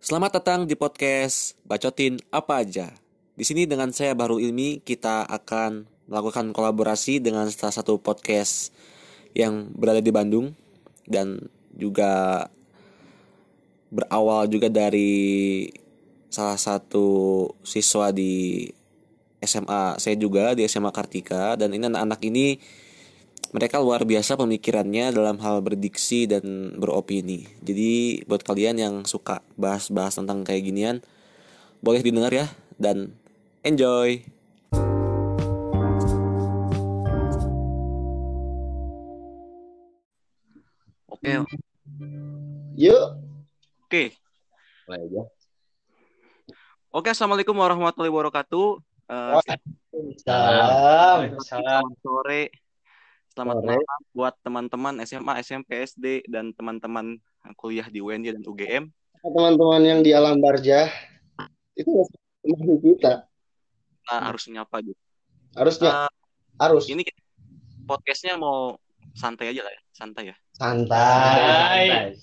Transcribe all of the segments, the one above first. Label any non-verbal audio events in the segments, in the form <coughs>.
Selamat datang di podcast Bacotin Apa Aja. Di sini dengan saya Baru Ilmi kita akan melakukan kolaborasi dengan salah satu podcast yang berada di Bandung dan juga berawal juga dari salah satu siswa di SMA saya juga di SMA Kartika dan ini anak-anak ini mereka luar biasa pemikirannya dalam hal berdiksi dan beropini. Jadi buat kalian yang suka bahas-bahas tentang kayak ginian, boleh didengar ya dan enjoy. Oke, Yuk. oke. Oke, assalamualaikum warahmatullahi wabarakatuh. Eh, Salam. selamat sore, selamat Sore. malam buat teman-teman SMA, SMP, SD dan teman-teman kuliah di UNY dan UGM. Teman-teman yang di alam barja. Itu teman kita. Nah, harus nyapa gitu. Harusnya Eh, harus ini podcastnya mau santai aja lah ya, santai ya. santai.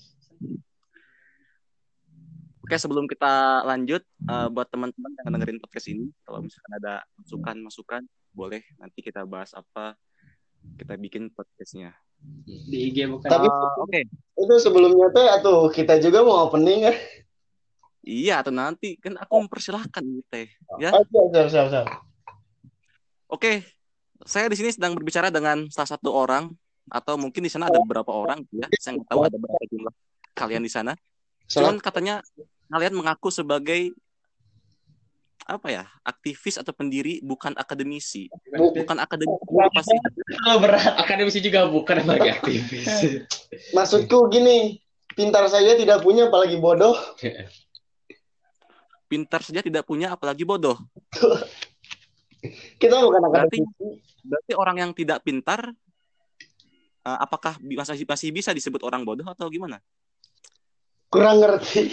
Oke, sebelum kita lanjut, eh, buat teman-teman yang dengerin podcast ini, kalau misalkan ada masukan-masukan, boleh nanti kita bahas apa, kita bikin podcastnya. di IG bukan Tapi Eh, Oke, itu sebelumnya tuh atuh kita juga mau opening kan. iya atau nanti kan aku mempersilahkan nih teh. Ya, Oh, siap, siap, siap, siap. oke. Saya di sini sedang berbicara dengan salah satu orang, atau mungkin di sana ada beberapa orang, ya. Saya nggak tahu ada berapa jumlah kalian di sana. Cuman katanya kalian mengaku sebagai apa ya aktivis atau pendiri bukan akademisi Bu- bukan akademisi apa sih Terlalu berat akademisi juga bukan sebagai aktivis <laughs> Maksudku gini, pintar saja tidak punya apalagi bodoh. <laughs> pintar saja tidak punya apalagi bodoh <laughs> Kita bukan Berarti- akademisi. berarti orang yang tidak pintar eh, apakah masih masih bisa disebut orang bodoh atau gimana Kurang ngerti.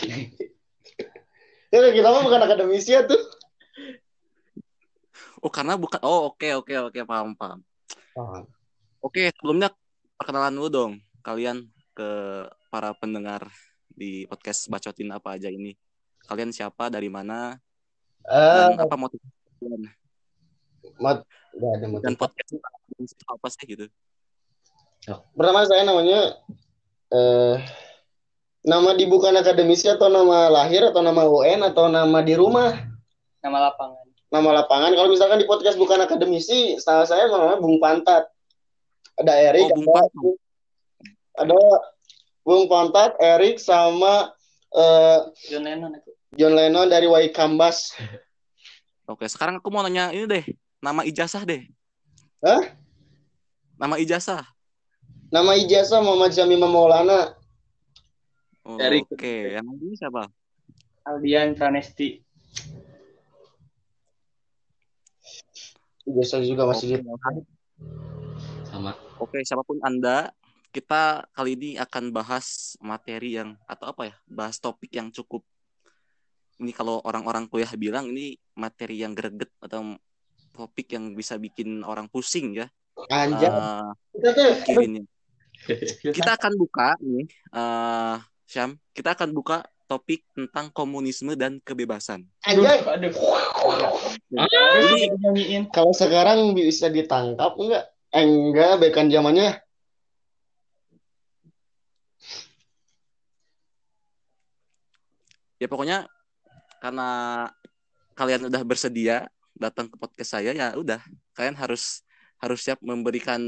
ya kita mah bukan akademisi ya tuh. Oh karena bukan oh oke oke oke paham paham. Oke sebelumnya perkenalan dulu dong kalian ke para pendengar di podcast bacotin apa aja ini. Kalian siapa dari mana Eh, dan apa motif kalian? mat, nggak ada motif. dan podcast apa sih? Gitu? Pertama saya namanya eh nama di bukan akademisi atau nama lahir atau nama UN atau nama di rumah, nama lapangan nama lapangan. Kalau misalkan di podcast bukan akademisi, salah saya namanya Bung Pantat. Ada Erik, Oh, Bung ada, Pantat. ada Bung Pantat, Erik sama eh, John Lennon itu John Lennon dari Waikambas. <laughs> Oke, sekarang aku mau nanya ini deh, nama ijazah deh. Hah? Nama ijazah. Nama ijazah Muhammad Syamima Maulana. Oh, Dari- Oke, yang ini siapa? Aldian Pranesti Ijazah juga masih di oke. sama Oke, siapa pun Anda, kita kali ini akan bahas materi yang atau apa ya? Bahas topik yang cukup ini kalau orang-orang kuliah bilang ini materi yang greget atau topik yang bisa bikin orang pusing ya. Anjay. eh, Kita. Kita akan buka nih, eh Syam, kita akan buka topik tentang komunisme dan kebebasan. anjay. aduh Jadi nyanyiin Kalau sekarang bisa ditangkap enggak? Eh, enggak, bekan zamannya. ya pokoknya karena kalian udah bersedia datang ke podcast saya ya udah. Kalian harus harus siap memberikan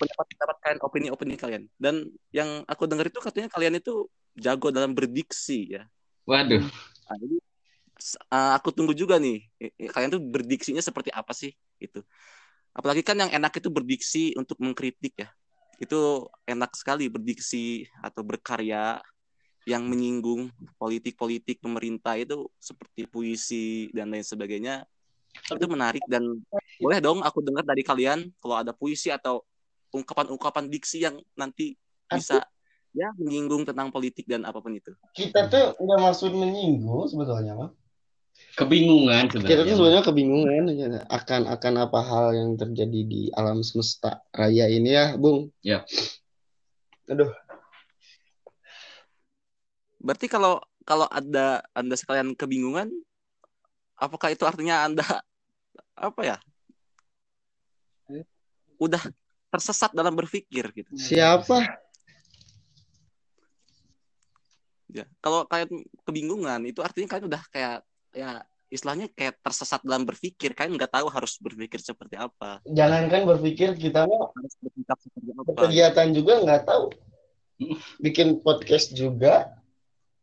pendapat pendapat kalian opini-opini kalian. Dan yang aku dengar itu katanya kalian itu jago dalam berdiksi ya. Waduh. Nah, jadi uh, aku tunggu juga nih kalian tuh berdiksinya seperti apa sih itu apalagi kan yang enak itu berdiksi untuk mengkritik ya itu enak sekali berdiksi atau berkarya yang menyinggung politik-politik pemerintah itu seperti puisi dan lain sebagainya itu menarik dan boleh dong aku dengar dari kalian kalau ada puisi atau ungkapan-ungkapan diksi yang nanti bisa ya menyinggung tentang politik dan apa pun itu. Kita tuh nggak maksud menyinggung sebetulnya, Bang. Kebingungan Kita tuh sebenarnya sebenarnya kebingungan aja akan akan apa hal yang terjadi di alam semesta raya ini ya, Bung. Ya. Aduh, Berarti kalau kalau ada Anda sekalian kebingungan, apakah itu artinya Anda apa ya? Udah tersesat dalam berpikir gitu. siapa? Ya. Kalau kalian kebingungan, itu artinya kalian udah kayak ya istilahnya kayak tersesat dalam berpikir. Kalian nggak tahu harus berpikir seperti apa, Jangankan berpikir kita mah harus bersikap seperti apa. berkegiatan juga nggak tahu. Bikin podcast juga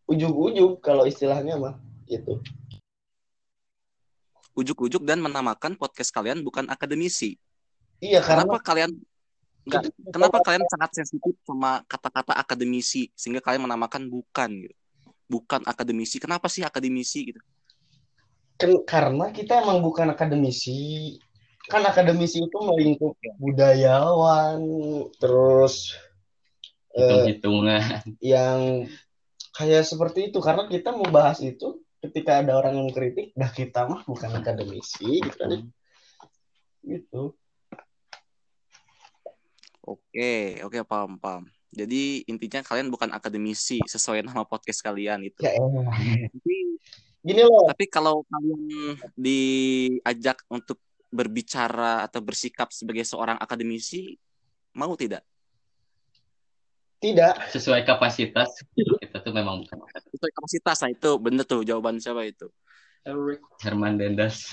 ujung-ujung kalau istilahnya mah gitu. Ujuk-ujuk dan menamakan podcast kalian bukan akademisi. Iya karena Kenapa kalian nggak kita- kenapa kalian sangat sensitif sama kata-kata akademisi sehingga kalian menamakan bukan gitu. Bukan akademisi. Kenapa sih akademisi gitu? Ken- karena kita emang bukan akademisi. Kan akademisi itu melingkup budayawan, terus eh, hitung-hitungan yang kayak seperti itu. Karena kita mau bahas itu ketika ada orang yang mengkritik, dah kita mah bukan akademisi gitu kan. Gitu. Oke, oke paham paham. Jadi intinya kalian bukan akademisi sesuai nama podcast kalian itu. Ya elah. Gini loh, tapi kalau kalian diajak untuk berbicara atau bersikap sebagai seorang akademisi, mau tidak? tidak. sesuai kapasitas kita tuh memang bukan Sesuai kapasitas, nah itu bener tuh jawaban siapa itu. Herman Dendas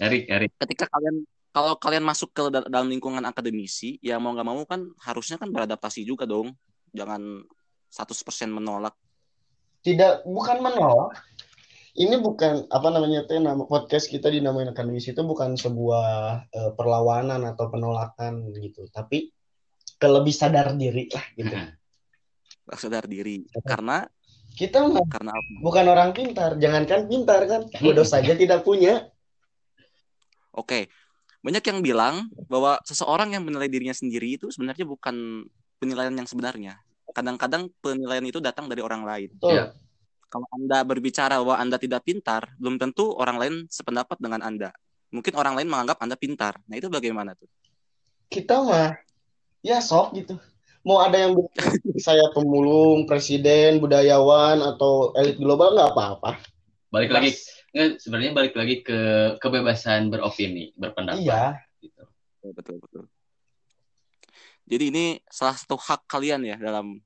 Erik Erik Ketika kalian kalau kalian masuk ke dal- dalam lingkungan akademisi, ya mau nggak mau kan harusnya kan beradaptasi juga dong. Jangan 100% menolak. Tidak, bukan menolak. Ini bukan apa namanya teh nama podcast kita dinamain akademisi itu bukan sebuah eh, perlawanan atau penolakan gitu, tapi ke lebih sadar diri lah gitu. sadar diri. Karena Kita mah karena apa? bukan orang pintar, jangankan pintar kan, bodoh saja <laughs> tidak punya. Oke, banyak yang bilang bahwa seseorang yang menilai dirinya sendiri itu sebenarnya bukan penilaian yang sebenarnya. Kadang-kadang penilaian itu datang dari orang lain. Tuh, Iya. Kalau Anda berbicara bahwa Anda tidak pintar, belum tentu orang lain sependapat dengan Anda. Mungkin orang lain menganggap Anda pintar. Nah, itu bagaimana tuh? kita mah ya sok gitu. Mau ada yang saya pemulung, presiden, budayawan atau elit global nggak apa-apa. balik lagi nggak, sebenarnya balik lagi ke kebebasan beropini berpendapat Iya, gitu. Betul, betul. Jadi ini salah satu hak kalian ya dalam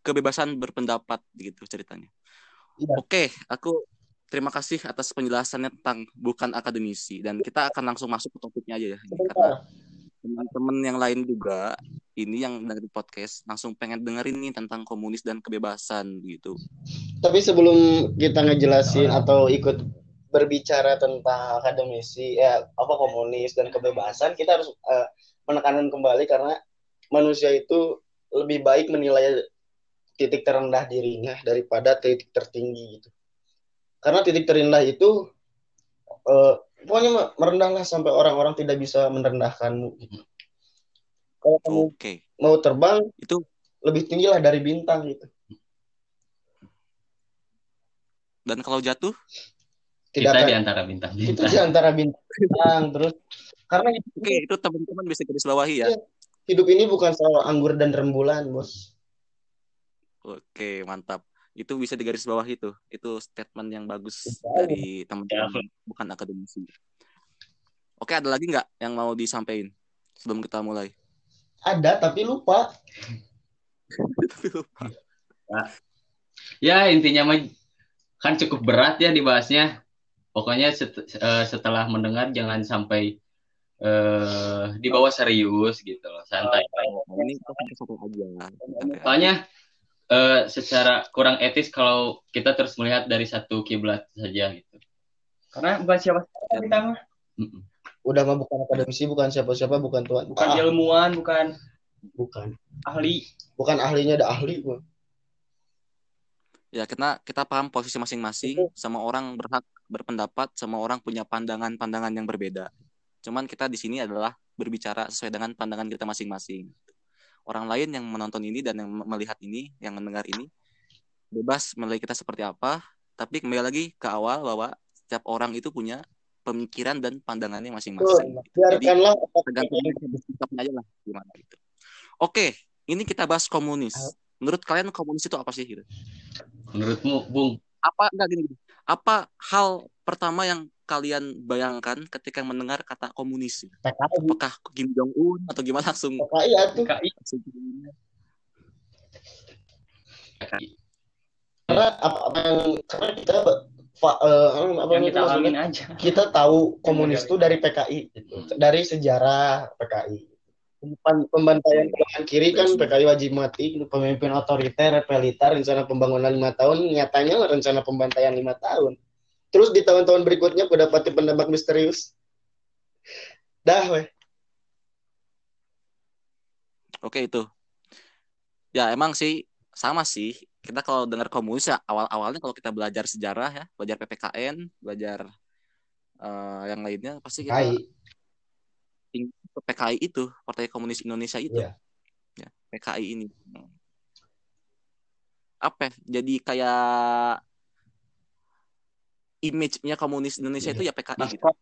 kebebasan berpendapat gitu ceritanya. Iya. Oke, aku terima kasih atas penjelasannya tentang bukan akademisi dan kita akan langsung masuk ke topiknya aja ya. Karena teman-teman yang lain juga ini yang dari podcast langsung pengen dengerin nih tentang komunis dan kebebasan gitu. Tapi sebelum kita ngejelasin atau ikut berbicara tentang akademisi, ya apa komunis dan kebebasan, kita harus eh, menekankan kembali karena manusia itu lebih baik menilai titik terendah dirinya daripada titik tertinggi gitu. Karena titik terendah itu eh, pokoknya me- merendahlah sampai orang-orang tidak bisa merendahkanmu. Gitu. Kalau kamu mau terbang, itu lebih tinggilah dari bintang gitu. dan kalau jatuh Tidak kita akan di antara bintang itu di antara bintang terus karena hidup, Oke, itu teman-teman bisa garis bawahi ya. Iya. hidup ini bukan soal anggur dan rembulan bos Oke, mantap. Itu bisa digaris bawah itu. Itu statement yang bagus Bisa. dari teman-teman bukan akademisi. Oke, ada lagi nggak yang mau disampaikan sebelum kita mulai? ada tapi lupa <laughs> Tapi lupa. ya intinya mah kan cukup berat ya dibahasnya pokoknya set- eh, setelah mendengar jangan sampai eh dibawa serius gitu loh santai Nah, ini satu aja. Soalnya eh, secara kurang etis kalau kita terus melihat dari satu kiblat saja gitu Karena bukan siapa kita mah. Udah mah bukan akademisi bukan siapa-siapa bukan tuan Bukan Ah, ilmuwan, bukan bukan ahli. bukan ahlinya ada ahli gua. Ya, kita kita paham posisi masing-masing. Sama orang berhak berpendapat, sama orang punya pandangan-pandangan yang berbeda. Cuman kita di sini adalah berbicara sesuai dengan pandangan kita masing-masing. Orang lain yang menonton ini dan yang melihat ini, yang mendengar ini, bebas menilai kita seperti apa. Tapi kembali lagi ke awal bahwa setiap orang itu punya pemikiran dan pandangannya masing-masing. Tergantung bersikapnya aja lah gimana gitu. Oke, ini kita bahas komunis. Menurut kalian komunis itu apa sih gitu? Menurutmu, Bung? Apa enggak gini, gini. Apa hal pertama yang kalian bayangkan ketika mendengar kata komunis? PKI Apakah Kim Jong Un atau gimana langsung? PKI ya tuh KI langsung- karena apa, apa yang karena kita fa, eh, apa yang kita alamin aja. kita tahu komunis itu dari PKI gitu. dari sejarah PKI Pem- pembantaian kanan kiri kan PKI wajib mati pemimpin otoriter repelita rencana pembangunan lima tahun nyatanya rencana pembantaian lima tahun terus di tahun-tahun berikutnya mendapati penembak misterius dah weh Oke itu. Ya emang sih sama sih. Kita kalau dengar komunis ya awal-awalnya kalau kita belajar sejarah ya, belajar PPKN, belajar eh, yang lainnya pasti kita ke PKI itu, Partai Komunis Indonesia itu. Iya. Ya, PKI ini. Apa? ya? Jadi kayak image-nya komunis Indonesia itu ya PKI gitu. Maskot.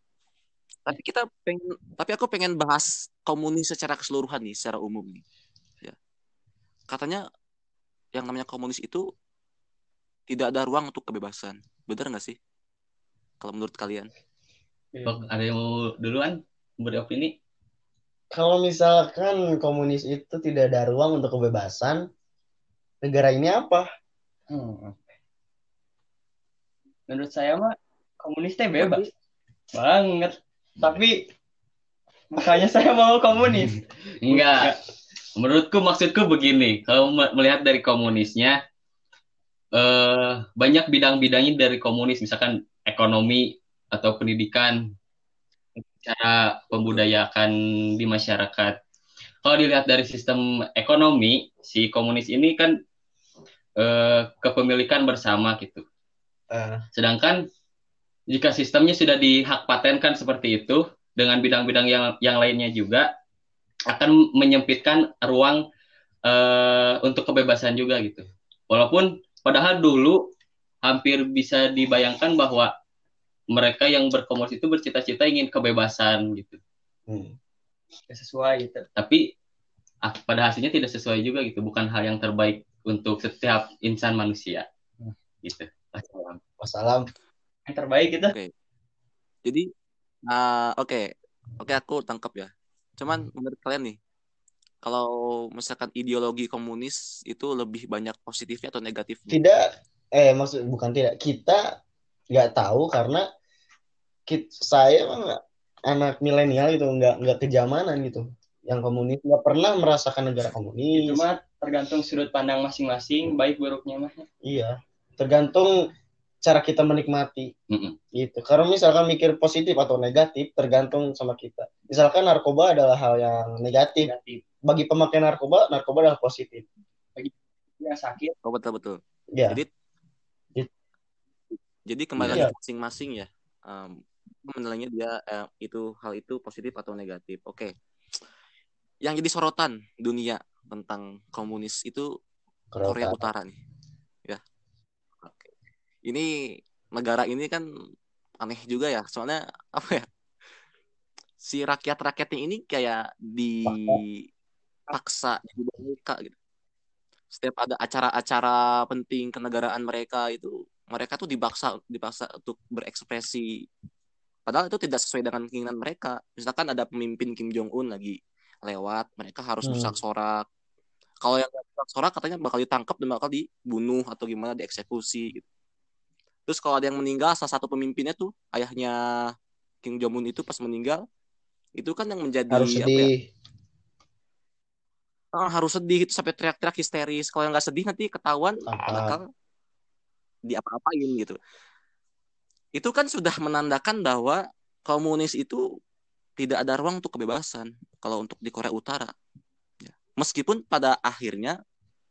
Tapi kita pengen tapi aku pengen bahas komunis secara keseluruhan nih, secara umum nih. Ya. Katanya yang namanya komunis itu tidak ada ruang untuk kebebasan. Benar nggak sih? Kalau menurut kalian? Bok, ada yang mau duluan beri opini? kalau misalkan komunis itu tidak ada ruang untuk kebebasan negara ini apa Hmm. Menurut saya mah komunis teh bebas banget. Tapi makanya saya mau komunis. <laughs> Enggak. Menurutku maksudku begini, kalau me- melihat dari komunisnya eh banyak bidang-bidangnya dari komunis, misalkan ekonomi atau pendidikan, cara pembudayaan di masyarakat. Kalau dilihat dari sistem ekonomi, si komunis ini kan eh, kepemilikan bersama gitu. Eh, Sedangkan jika sistemnya sudah dihak patenkan seperti itu dengan bidang-bidang yang yang lainnya juga akan menyempitkan ruang eh, untuk kebebasan juga gitu. Walaupun padahal dulu hampir bisa dibayangkan bahwa mereka yang berkomunis itu bercita-cita ingin kebebasan gitu. hmm. Sesuai gitu. Tapi ah, pada hasilnya tidak sesuai juga gitu. Bukan hal yang terbaik untuk setiap insan manusia. Gitu. Wassalam. wassalam Yang terbaik gitu. Jadi ah, oke. Oke aku tangkap ya. Cuman menurut kalian nih kalau misalkan ideologi komunis itu lebih banyak positifnya atau negatifnya? tidak eh maksud bukan tidak kita nggak tahu karena kit, saya nggak anak milenial gitu nggak nggak kejamanan gitu yang komunis nggak pernah merasakan negara komunis Cuma tergantung sudut pandang masing-masing, baik buruknya mah. iya tergantung cara kita menikmati Mm-mm. gitu karena misalkan mikir positif atau negatif tergantung sama kita misalkan narkoba adalah hal yang negatif Negatif. bagi pemakai narkoba narkoba adalah positif Yang sakit. Oh betul betul. ya Jadi Jadi- jadi kembali Iya. lagi masing-masing ya. Um, menilainya dia eh, itu hal itu positif atau negatif. Oke. Yang jadi sorotan dunia tentang komunis itu Korea Utara nih. Ini negara ini kan aneh juga ya. Soalnya apa ya? Si rakyat-rakyatnya ini kayak dipaksa jadi boneka gitu. Setiap ada acara-acara penting kenegaraan mereka itu mereka tuh dipaksa dipaksa untuk berekspresi. Padahal itu tidak sesuai dengan keinginan mereka. Misalkan ada pemimpin Kim Jong Un lagi lewat, mereka harus Hmm. bersorak-sorak. Kalau yang bersorak katanya bakal ditangkap dan bakal dibunuh atau gimana dieksekusi gitu. Terus kalau ada yang meninggal salah satu pemimpinnya tuh ayahnya Kim Jong Un itu pas meninggal itu kan yang menjadi harus apa ya, sedih ah, harus sedih itu sampai teriak-teriak histeris. Kalau yang nggak sedih nanti ketahuan Tangkap. bakal diapa-apain gitu. Itu kan sudah menandakan bahwa komunis itu tidak ada ruang untuk kebebasan kalau untuk di Korea Utara. Ya. Meskipun pada akhirnya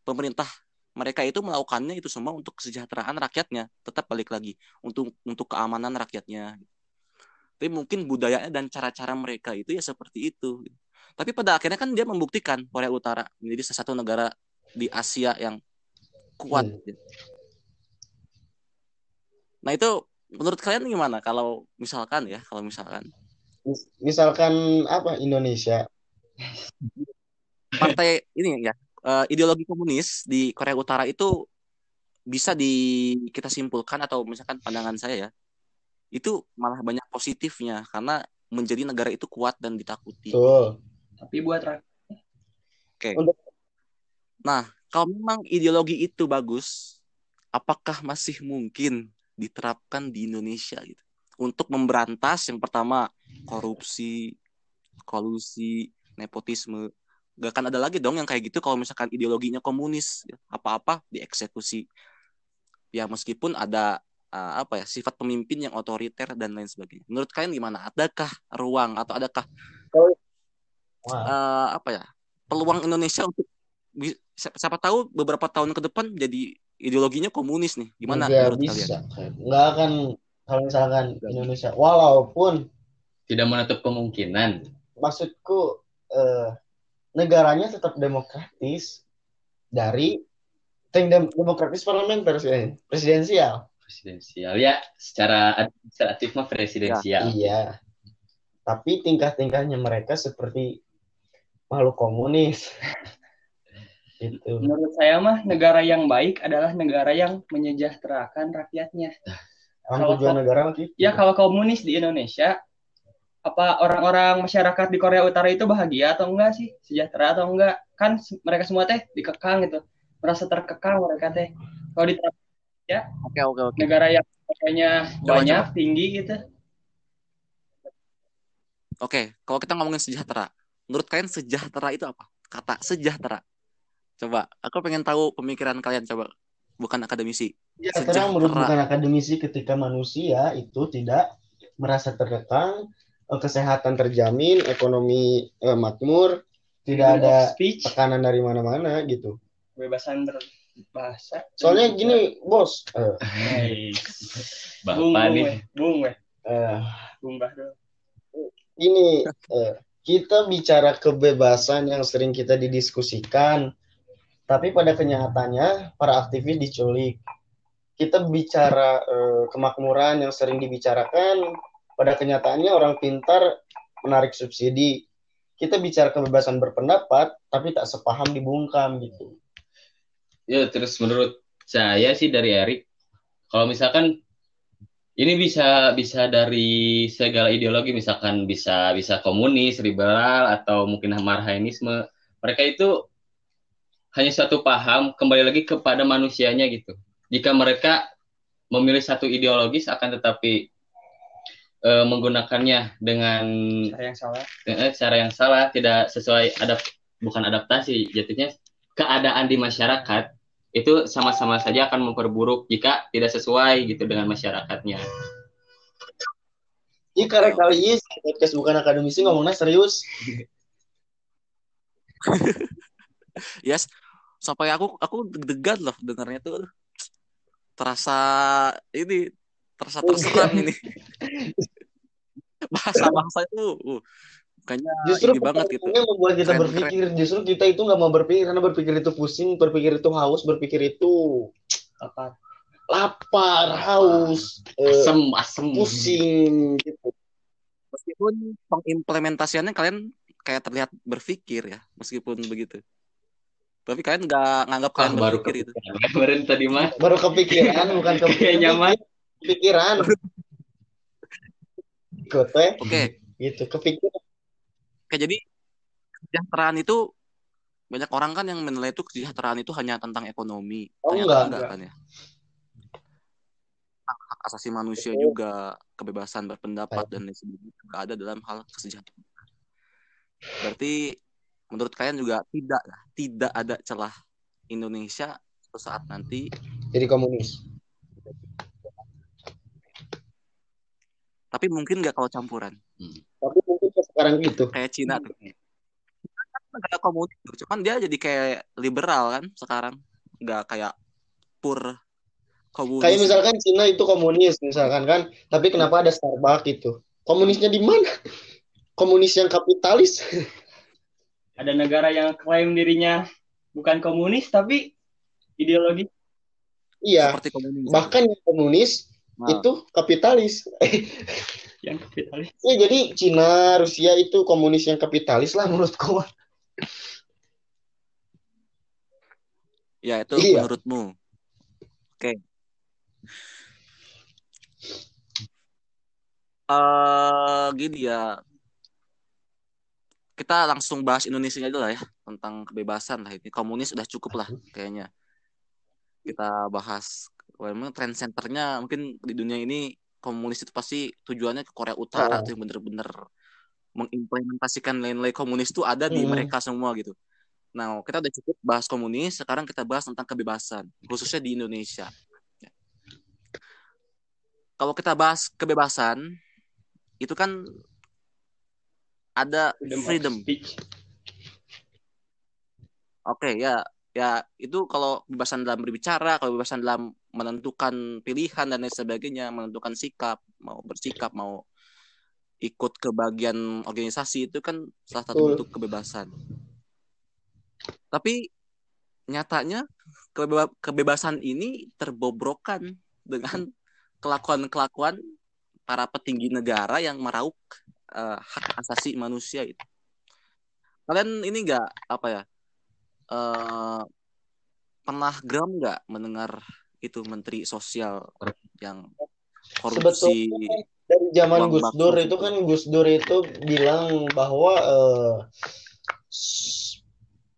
pemerintah mereka itu melakukannya itu semua untuk kesejahteraan rakyatnya, tetap balik lagi untuk untuk keamanan rakyatnya. Tapi mungkin budayanya dan cara-cara mereka itu ya seperti itu. Tapi pada akhirnya kan dia membuktikan Korea Utara menjadi salah satu negara di Asia yang kuat. Hmm. Nah itu menurut kalian gimana kalau misalkan ya kalau misalkan misalkan apa Indonesia partai ini ya eh, ideologi komunis di Korea Utara itu bisa di kita simpulkan atau misalkan pandangan saya ya itu malah banyak positifnya karena menjadi negara itu kuat dan ditakuti. Betul. Tapi buat rakyat Nah, kalau memang ideologi itu bagus, apakah masih mungkin diterapkan di Indonesia gitu? Untuk memberantas yang pertama korupsi, kolusi, nepotisme. Gak akan ada lagi dong yang kayak gitu kalau misalkan ideologinya komunis, apa-apa dieksekusi. Ya meskipun ada uh, apa ya sifat pemimpin yang otoriter dan lain sebagainya. Menurut kalian gimana? Adakah ruang atau adakah uh, apa ya peluang Indonesia untuk siapa, siapa tahu beberapa tahun ke depan jadi ideologinya komunis nih gimana Nggak menurut kalian? bisa. Nggak akan kalau misalkan Indonesia. Walaupun Tidak menutup kemungkinan. maksudku eh, negaranya tetap demokratis dari ting- dem- demokratis parlementer sih, presidensial. Presidensial ya, secara administratif mah presidensial. Iya. Tapi tingkah-tingkahnya mereka seperti makhluk komunis. <laughs> Itu. menurut saya mah negara yang baik adalah negara yang menyejahterakan rakyatnya. Emang Kalau tujuan negara gitu. Ya kalau komunis di Indonesia, apa orang-orang masyarakat di Korea Utara itu bahagia atau enggak sih? Sejahtera atau enggak? Kan mereka semua teh dikekang gitu. Merasa terkekang mereka teh. Kalau di Oke oke oke. negara yang kayaknya Coba, banyak, tinggi gitu. Oke, kalau kita ngomongin sejahtera, menurut kalian sejahtera itu apa? Kata sejahtera. Coba, aku pengen tahu pemikiran kalian coba. Bukan akademisi. Ya, Sejahtera. karena menurut bukan akademisi ketika manusia itu tidak merasa terkekang, kesehatan terjamin, ekonomi eh, makmur, tidak Freedom ada speech, tekanan dari mana-mana gitu. kebebasan berbahasa. Soalnya gini, bos, eh, Hey. Bung, Bapak bung, nih, weh. bung, weh. eh, bung Bahrul. gini, eh, kita bicara kebebasan yang sering kita didiskusikan, tapi pada kenyataannya para aktivis diculik. Kita bicara eh, kemakmuran yang sering dibicarakan, pada kenyataannya orang pintar menarik subsidi. Kita bicara kebebasan berpendapat, tapi tak sepaham dibungkam gitu. ya terus menurut saya sih dari Erik, kalau misalkan ini bisa bisa dari segala ideologi, misalkan bisa bisa komunis, liberal atau mungkin marxisme, mereka itu hanya satu paham kembali lagi kepada manusianya gitu. Jika mereka memilih satu ideologis akan tetapi eh, menggunakannya dengan Cara yang salah. eh, cara yang salah, tidak sesuai adap bukan adaptasi, jatuhnya keadaan di masyarakat itu sama-sama saja akan memperburuk jika tidak sesuai gitu dengan masyarakatnya. Ini karena kali ini podcast bukan akademisi ngomongnya serius. <laughs> Yes. Sampai aku aku deg-degan loh dengarnya tuh. Aduh. Terasa ini terasa terserang ini. <laughs> Bahasa-bahasa itu uh, kayaknya Justru ini banget gitu. membuat kita Keren, berpikir. Justru kita itu nggak mau berpikir karena berpikir itu pusing, berpikir itu haus, berpikir itu Apa? lapar, haus, eh, Asem, asem. pusing gitu. Meskipun pengimplementasiannya kalian kayak terlihat berpikir ya, meskipun begitu. Tapi kalian nggak nganggap Ah, kalian baru berpikir itu. <laughs> Kemarin tadi mah Baru kepikiran, bukan <laughs> kayak kepikiran. nyaman. Kepikiran. Ikut teh, Oke, gitu. Kepikiran. Oke, jadi kesejahteraan itu banyak orang kan yang menilai itu kesejahteraan itu hanya tentang ekonomi. Oh, Ternyata enggak. kan ya. Hak asasi manusia juga, kebebasan berpendapat dan lain sebagainya juga ada dalam hal kesejahteraan. Berarti menurut kalian juga tidak tidak ada celah Indonesia suatu saat nanti Jadi komunis. Tapi mungkin nggak kalau campuran Tapi mungkin sekarang gitu. kayak Cina tuh. Kan negara komunis cuman dia jadi kayak liberal kan sekarang nggak kayak pur komunis. Kayak misalkan Cina itu komunis misalkan kan, tapi kenapa ada Starbucks gitu? Komunisnya di mana? Komunis yang kapitalis. <laughs> Ada negara yang klaim dirinya bukan komunis tapi ideologi Iya. seperti komunis. Bahkan yang komunis Nah, itu kapitalis. <laughs> yang kapitalis. Ya, jadi Cina, Rusia itu komunis yang kapitalis lah menurutku. Ya itu Iya. menurutmu. Oke. eh gini ya. Kita langsung bahas Indonesia aja lah ya tentang kebebasan lah ini. Komunis udah cukup lah kayaknya. Kita bahas Wah, memang trend centernya mungkin di dunia ini komunis itu pasti tujuannya ke Korea Utara Oh. tuh yang bener-bener mengimplementasikan nilai-nilai komunis itu ada di Hmm. mereka semua gitu. Nah, kita udah cukup bahas komunis, sekarang kita bahas tentang kebebasan, khususnya di Indonesia. Ya. Kalau kita bahas kebebasan, itu kan ada Freedom, freedom. Oke, ya, ya itu kalau kebebasan dalam berbicara, kalau kebebasan dalam menentukan pilihan dan lain sebagainya, menentukan sikap, mau bersikap, mau ikut ke bagian organisasi itu kan salah satu Betul. bentuk kebebasan. Tapi nyatanya kebeba- kebebasan ini terbobrokan dengan kelakuan-kelakuan para petinggi negara yang meraup eh, hak asasi manusia itu. Kalian ini enggak apa ya? eh pernah geram nggak mendengar itu Menteri Sosial yang korupsi? dari zaman Uang Gus Dur itu kan Gus Dur itu bilang bahwa eh,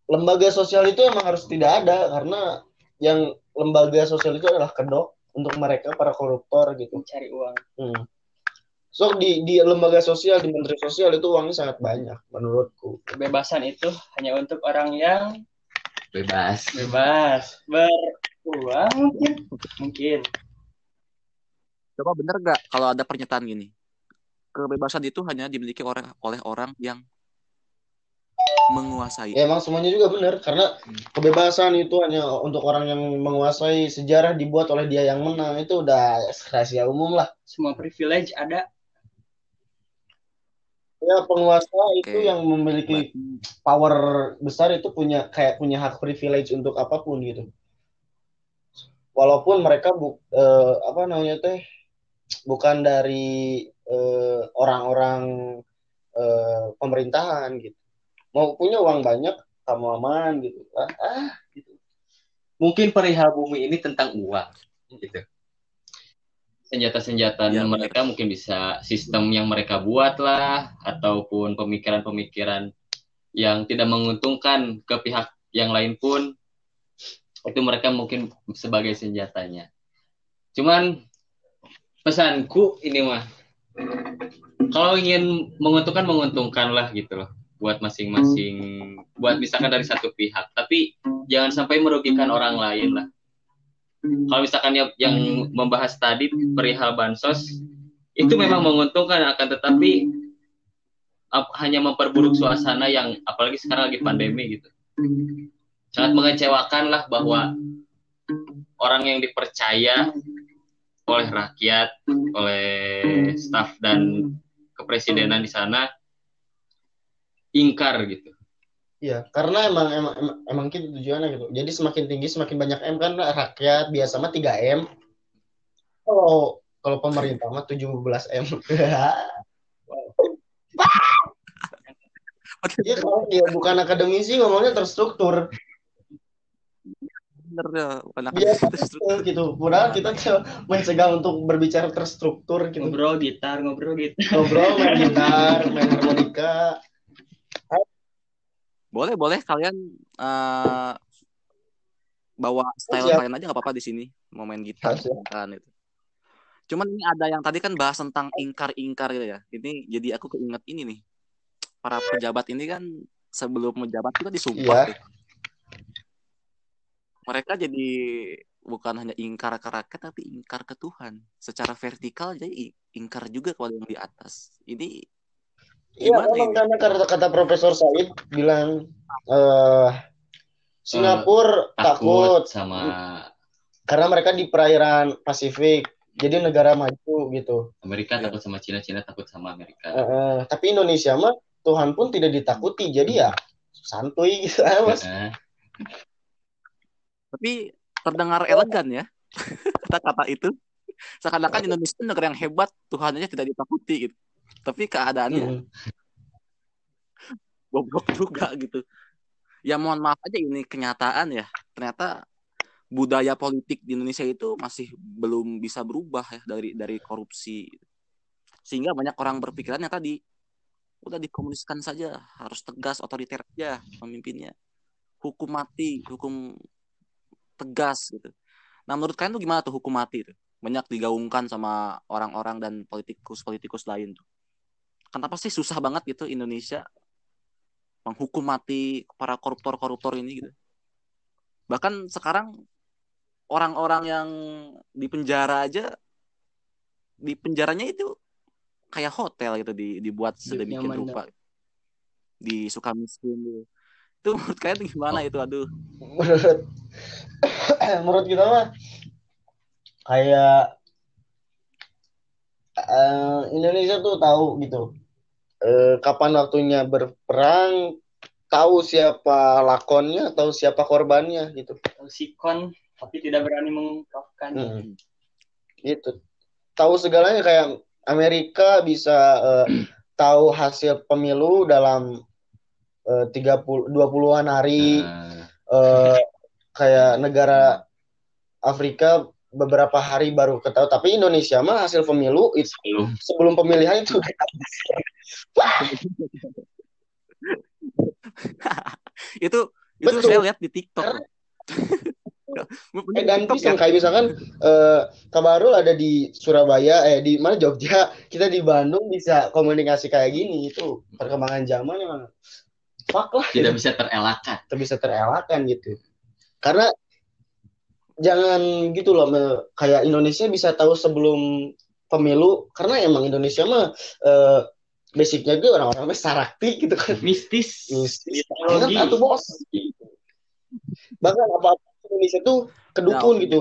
lembaga sosial itu emang harus tidak ada karena yang lembaga sosial itu adalah kedok untuk mereka para koruptor gitu. mencari uang Hmm. So di di lembaga sosial di Menteri Sosial itu uangnya sangat banyak menurutku. kebebasan itu hanya untuk orang yang bebas bebas beruang mungkin mungkin Coba bener nggak kalau ada pernyataan gini? Kebebasan itu hanya dimiliki orang oleh orang yang menguasai. Ya, emang semuanya juga benar karena kebebasan itu hanya untuk orang yang menguasai sejarah dibuat oleh dia yang menang itu udah rahasia umum lah. semua privilege ada Ya penguasa itu Oke. yang memiliki power besar itu punya kayak punya hak privilege untuk apa pun gitu. Walaupun mereka bu, eh, apa namanya teh bukan dari eh, orang-orang eh, pemerintahan gitu. Mau punya uang banyak kamu aman gitu. Ah, ah, gitu. mungkin perihal bumi ini tentang uang gitu senjata-senjata benar. mereka mungkin bisa sistem yang mereka buat lah ataupun pemikiran-pemikiran yang tidak menguntungkan ke pihak yang lain pun itu mereka mungkin sebagai senjatanya. Cuman pesanku ini mah kalau ingin menguntungkan menguntungkan lah gitu loh buat masing-masing buat misalkan dari satu pihak. Tapi jangan sampai merugikan orang lain lah kalau misalkan yang, yang membahas tadi perihal bansos itu memang menguntungkan akan tetapi ap- hanya memperburuk suasana yang apalagi sekarang lagi pandemi gitu. Sangat mengecewakan lah bahwa orang yang dipercaya oleh rakyat oleh staf dan kepresidenan di sana ingkar gitu Iya, karena emang emang emang, emang gitu tujuannya gitu. Jadi semakin tinggi semakin banyak M kan rakyat biasa mah 3 M. Kalau kalau pemerintah mah 17 M. <laughs> Iya, kalau dia bukan akademisi ngomongnya terstruktur. Bener ya, bukan aku. Biasa gitu. Padahal kita mencegah untuk berbicara terstruktur gitu. ngobrol gitar ngobrol gitar Ngobrol, main gitar, main harmonika. Boleh, boleh kalian eh, bawa style Siap. kalian aja nggak apa-apa di sini, mau main gitar Siap. kan itu. Cuman ini ada yang tadi kan bahas tentang ingkar-ingkar gitu ya. Ini jadi aku keinget ini nih. Para pejabat ini kan sebelum menjabat kita disumpah. Iya. tuh. Mereka jadi bukan hanya ingkar ke rakyat tapi ingkar ke Tuhan. Secara vertikal jadi ingkar juga kepada yang di atas. Ini Iya, Gimana memang ini? karena kata, kata Profesor Said bilang eh Singapura takut takut sama karena mereka di perairan Pasifik. Jadi negara maju gitu. Amerika Iya. takut sama Cina Cina takut sama Amerika Eh, eh, tapi Indonesia mah Tuhan pun tidak ditakuti. Jadi ya santuy gitu ah, Mas. Tapi terdengar elegan ya <laughs> kata-kata itu seakan-akan Indonesia negara yang hebat Tuhan aja tidak ditakuti gitu tapi keadaannya <laughs> Hmm. goblok juga gitu. Ya mohon maaf aja ini kenyataan ya. Ternyata budaya politik di Indonesia itu masih belum bisa berubah ya dari dari korupsi. Sehingga banyak orang berpikirannya tadi udah dikomuniskan saja harus tegas otoriter aja pemimpinnya. Hukum mati hukum tegas gitu. Nah menurut kalian tuh gimana tuh hukum mati itu banyak digaungkan sama orang-orang dan politikus-politikus lain tuh kenapa sih? Susah banget gitu Indonesia menghukum mati para koruptor-koruptor ini gitu. Bahkan sekarang orang-orang yang di penjara aja di penjaranya itu kayak hotel gitu di, dibuat sedemikian nyaman, rupa. Di Sukamiskin gitu. <laughs> Itu menurut kalian gimana itu? Aduh. menurut <coughs> menurut kita mah kayak eh, Indonesia tuh tahu gitu. Eh, kapan waktunya berperang tahu siapa lakonnya atau siapa korbannya gitu. Sikon tapi tidak berani mengungkapkan. Hmm. gitu. Tahu segalanya kayak Amerika bisa eh, <clears throat> tahu hasil pemilu dalam eh, 30 20-an hari. Nah, eh, kayak negara Afrika beberapa hari baru ketahui tapi Indonesia mah hasil pemilu itu belum sebelum pemilihan itu <laughs> itu itu Betul. saya lihat di TikTok. Eh, <laughs> dan TikTok pisang ya. kayak misalkan eh Kabarul ada di Surabaya eh di mana Jogja kita di Bandung bisa komunikasi kayak gini itu perkembangan zaman emang fuck lah tidak bisa terelakkan gitu. bisa terelakkan gitu karena jangan gitu loh kayak Indonesia bisa tahu sebelum pemilu karena emang Indonesia mah eh, basicnya gue orang-orang sarakti gitu kan. Mistis. Mistis. Banget atuh bos. Bahkan apa Indonesia tuh kedukun Nah, gitu.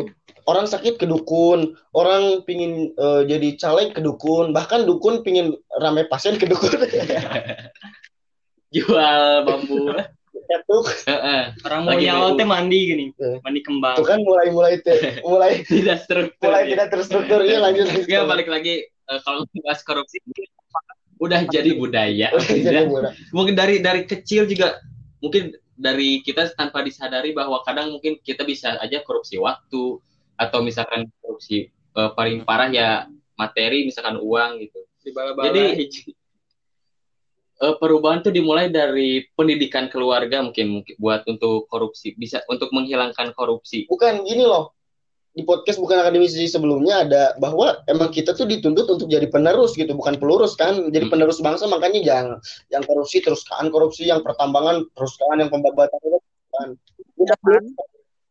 orang sakit ke dukun orang pingin eh, jadi caleg ke dukun bahkan dukun pingin rame pasien ke dukun <laughs> jual bambu itu Heeh. orang mau nyawa teh mandi gini Eh. mandi itu kembang kan mulai mulai te- <laughs> mulai tidak struktur mulai ya. tidak terstruktur. Ya lanjut Nggak, balik lagi. Eh, kalau bahas korupsi udah jadi budaya. Udah jadi murah. mungkin dari dari kecil juga mungkin dari kita tanpa disadari bahwa kadang mungkin kita bisa aja korupsi waktu atau misalkan korupsi eh, paling parah ya materi misalkan uang gitu. Di Jadi- Eh, perubahan tuh dimulai dari pendidikan keluarga mungkin mungkin buat untuk korupsi bisa untuk menghilangkan korupsi. Bukan gini loh. Di podcast bukan akademisi sebelumnya ada bahwa emang kita tuh dituntut untuk jadi penerus gitu bukan pelurus kan. Jadi Hmm. penerus bangsa makanya jangan yang korupsi teruskan korupsi yang pertambangan teruskan yang pembabatan teruskan kenyataan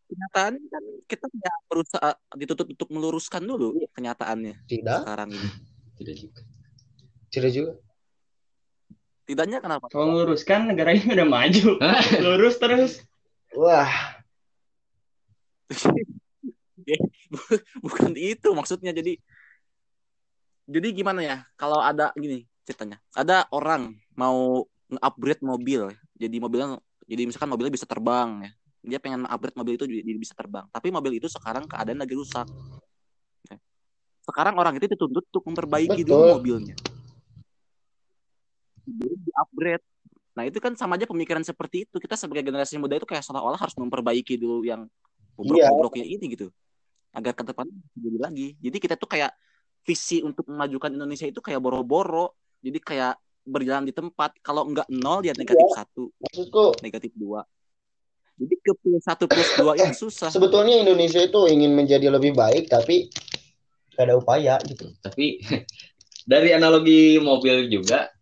kenyataan kan kita tidak berusaha dituntut untuk meluruskan dulu kenyataannya tidak. sekarang ini. Tidak juga. Tidak juga tidaknya kenapa? Kalau meluruskan negara ini udah maju. <laughs> Lurus terus. Wah. <laughs> Bukan itu maksudnya. Jadi jadi gimana ya? Kalau ada gini ceritanya. Ada orang mau nge-upgrade mobil. Jadi mobilnya jadi misalkan mobilnya bisa terbang ya. Dia pengen upgrade mobil itu jadi bisa terbang. Tapi mobil itu sekarang keadaan lagi rusak. Ya. sekarang orang itu dituntut untuk memperbaiki dulu Betul. mobilnya jadi di upgrade nah itu kan sama aja pemikiran seperti itu kita sebagai generasi muda itu kayak seolah-olah harus memperbaiki dulu yang Iya. bobrok-bobroknya ini gitu agar ke depan jadi lagi. Jadi kita tuh kayak visi untuk memajukan Indonesia itu kayak boro-boro. Jadi kayak berjalan di tempat. Kalau enggak nol dia negatif satu, maksudku negatif dua. Jadi ke plus satu plus dua ini susah. sebetulnya Indonesia itu ingin menjadi lebih baik tapi gak ada upaya gitu tapi <laughs> dari analogi mobil juga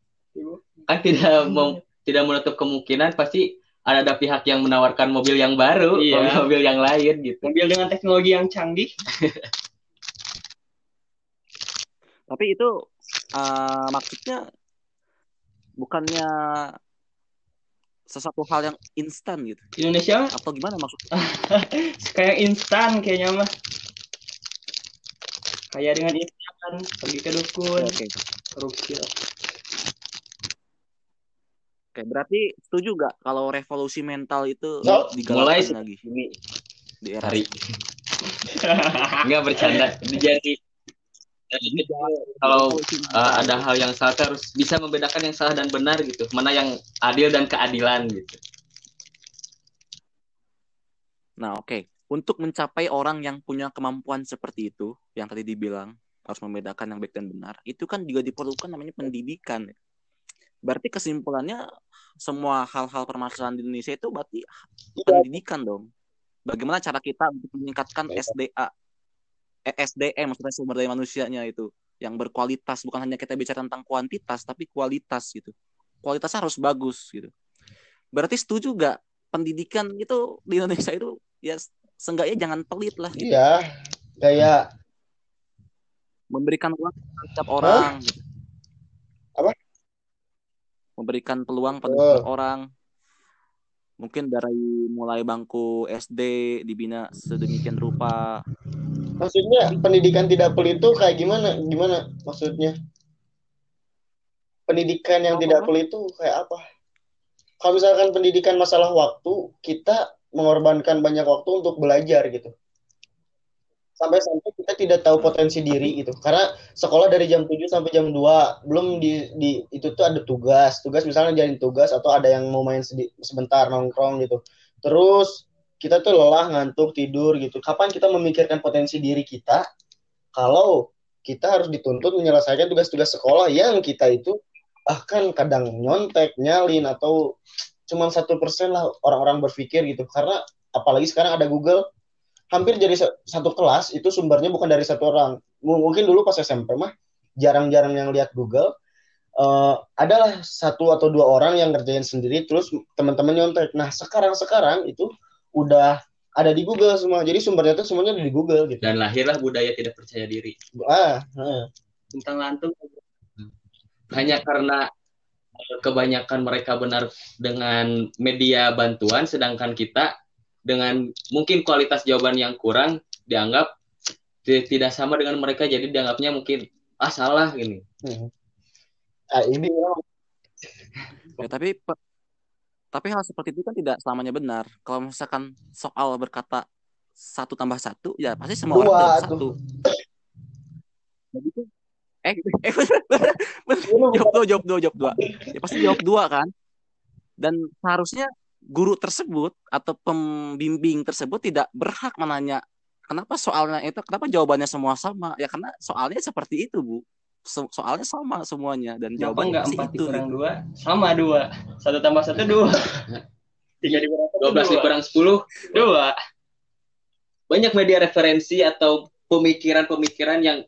kan tidak mau tidak menutup kemungkinan pasti ada, ada pihak yang menawarkan mobil yang baru Iya. mobil-mobil yang lain gitu mobil dengan teknologi yang canggih <laughs> Tapi itu eh, maksudnya bukannya sesuatu hal yang instan gitu. Indonesia Atau gimana maksudnya? <laughs> kayak instan kayaknya mah kayak dengan instan pergi ke dukun Oke. korupsi lah. Oke, berarti setuju gak kalau revolusi mental itu No, mulai. lagi ini di era hari <laughs> nggak bercanda. Jadi jadi kalau uh, ada hal yang salah harus bisa membedakan yang salah dan benar gitu. Mana yang adil dan keadilan gitu. Nah, oke. untuk mencapai orang yang punya kemampuan seperti itu yang tadi dibilang harus membedakan yang baik dan benar itu kan juga diperlukan namanya pendidikan berarti kesimpulannya semua hal-hal permasalahan di Indonesia itu berarti pendidikan dong. Bagaimana cara kita untuk meningkatkan SDA eh, SDM maksudnya sumber daya manusianya itu yang berkualitas. Bukan hanya kita bicara tentang kuantitas tapi kualitas gitu. Kualitasnya harus bagus gitu. Berarti setuju gak pendidikan itu di Indonesia itu ya seenggaknya jangan pelit lah gitu. Iya, kayak memberikan uang setiap orang gitu. Memberikan peluang pada Oh. orang mungkin dari mulai bangku SD dibina sedemikian rupa maksudnya pendidikan tidak pelit itu kayak gimana? Gimana maksudnya? Pendidikan yang tidak pelit itu kayak apa? Kalau misalkan pendidikan masalah waktu, kita mengorbankan banyak waktu untuk belajar gitu. Sampai-sampai kita tidak tahu potensi diri gitu. Karena sekolah dari jam 7 sampai jam 2, belum di, di itu tuh ada tugas. Tugas misalnya jadi tugas atau ada yang mau main sebentar nongkrong gitu. Terus kita tuh lelah, ngantuk, tidur gitu. Kapan kita memikirkan potensi diri kita kalau kita harus dituntut menyelesaikan tugas-tugas sekolah yang kita itu bahkan kadang nyontek, nyalin atau cuma satu persen lah orang-orang berpikir gitu. Karena apalagi sekarang ada Google, hampir jadi sa- satu kelas itu sumbernya bukan dari satu orang. Mungkin dulu pas SMP mah jarang-jarang yang lihat Google. Eh, adalah satu atau dua orang yang ngerjain sendiri, terus teman-teman nyontek. Nah sekarang-sekarang itu udah ada di Google semua. Jadi sumbernya itu semuanya ada di Google gitu. dan lahirlah budaya tidak percaya diri Ah, ah. tentang lantung hanya karena eh, kebanyakan mereka benar dengan media bantuan sedangkan kita dengan mungkin kualitas jawaban yang kurang dianggap ti- tidak sama dengan mereka jadi dianggapnya mungkin ah salah gini Hmm. Ah, ini <laughs> ya tapi tapi hal seperti itu kan tidak selamanya benar kalau misalkan soal berkata satu tambah satu ya pasti semua orang Dua jawab tuh. satu jadi tuh eh eh <laughs> bener, bener. jawab dua jawab dua jawab dua ya pasti jawab dua kan dan seharusnya guru tersebut atau pembimbing tersebut tidak berhak menanya kenapa soalnya itu kenapa jawabannya semua sama? Ya karena soalnya seperti itu bu. So- soalnya sama semuanya dan Kenapa jawabannya enggak empat itu. dikurang gitu. dua? Sama dua. Satu tambah satu dua. <laughs> Tiga dikurang satu 12 dua. dikurang 10 dua. Banyak media referensi atau pemikiran-pemikiran yang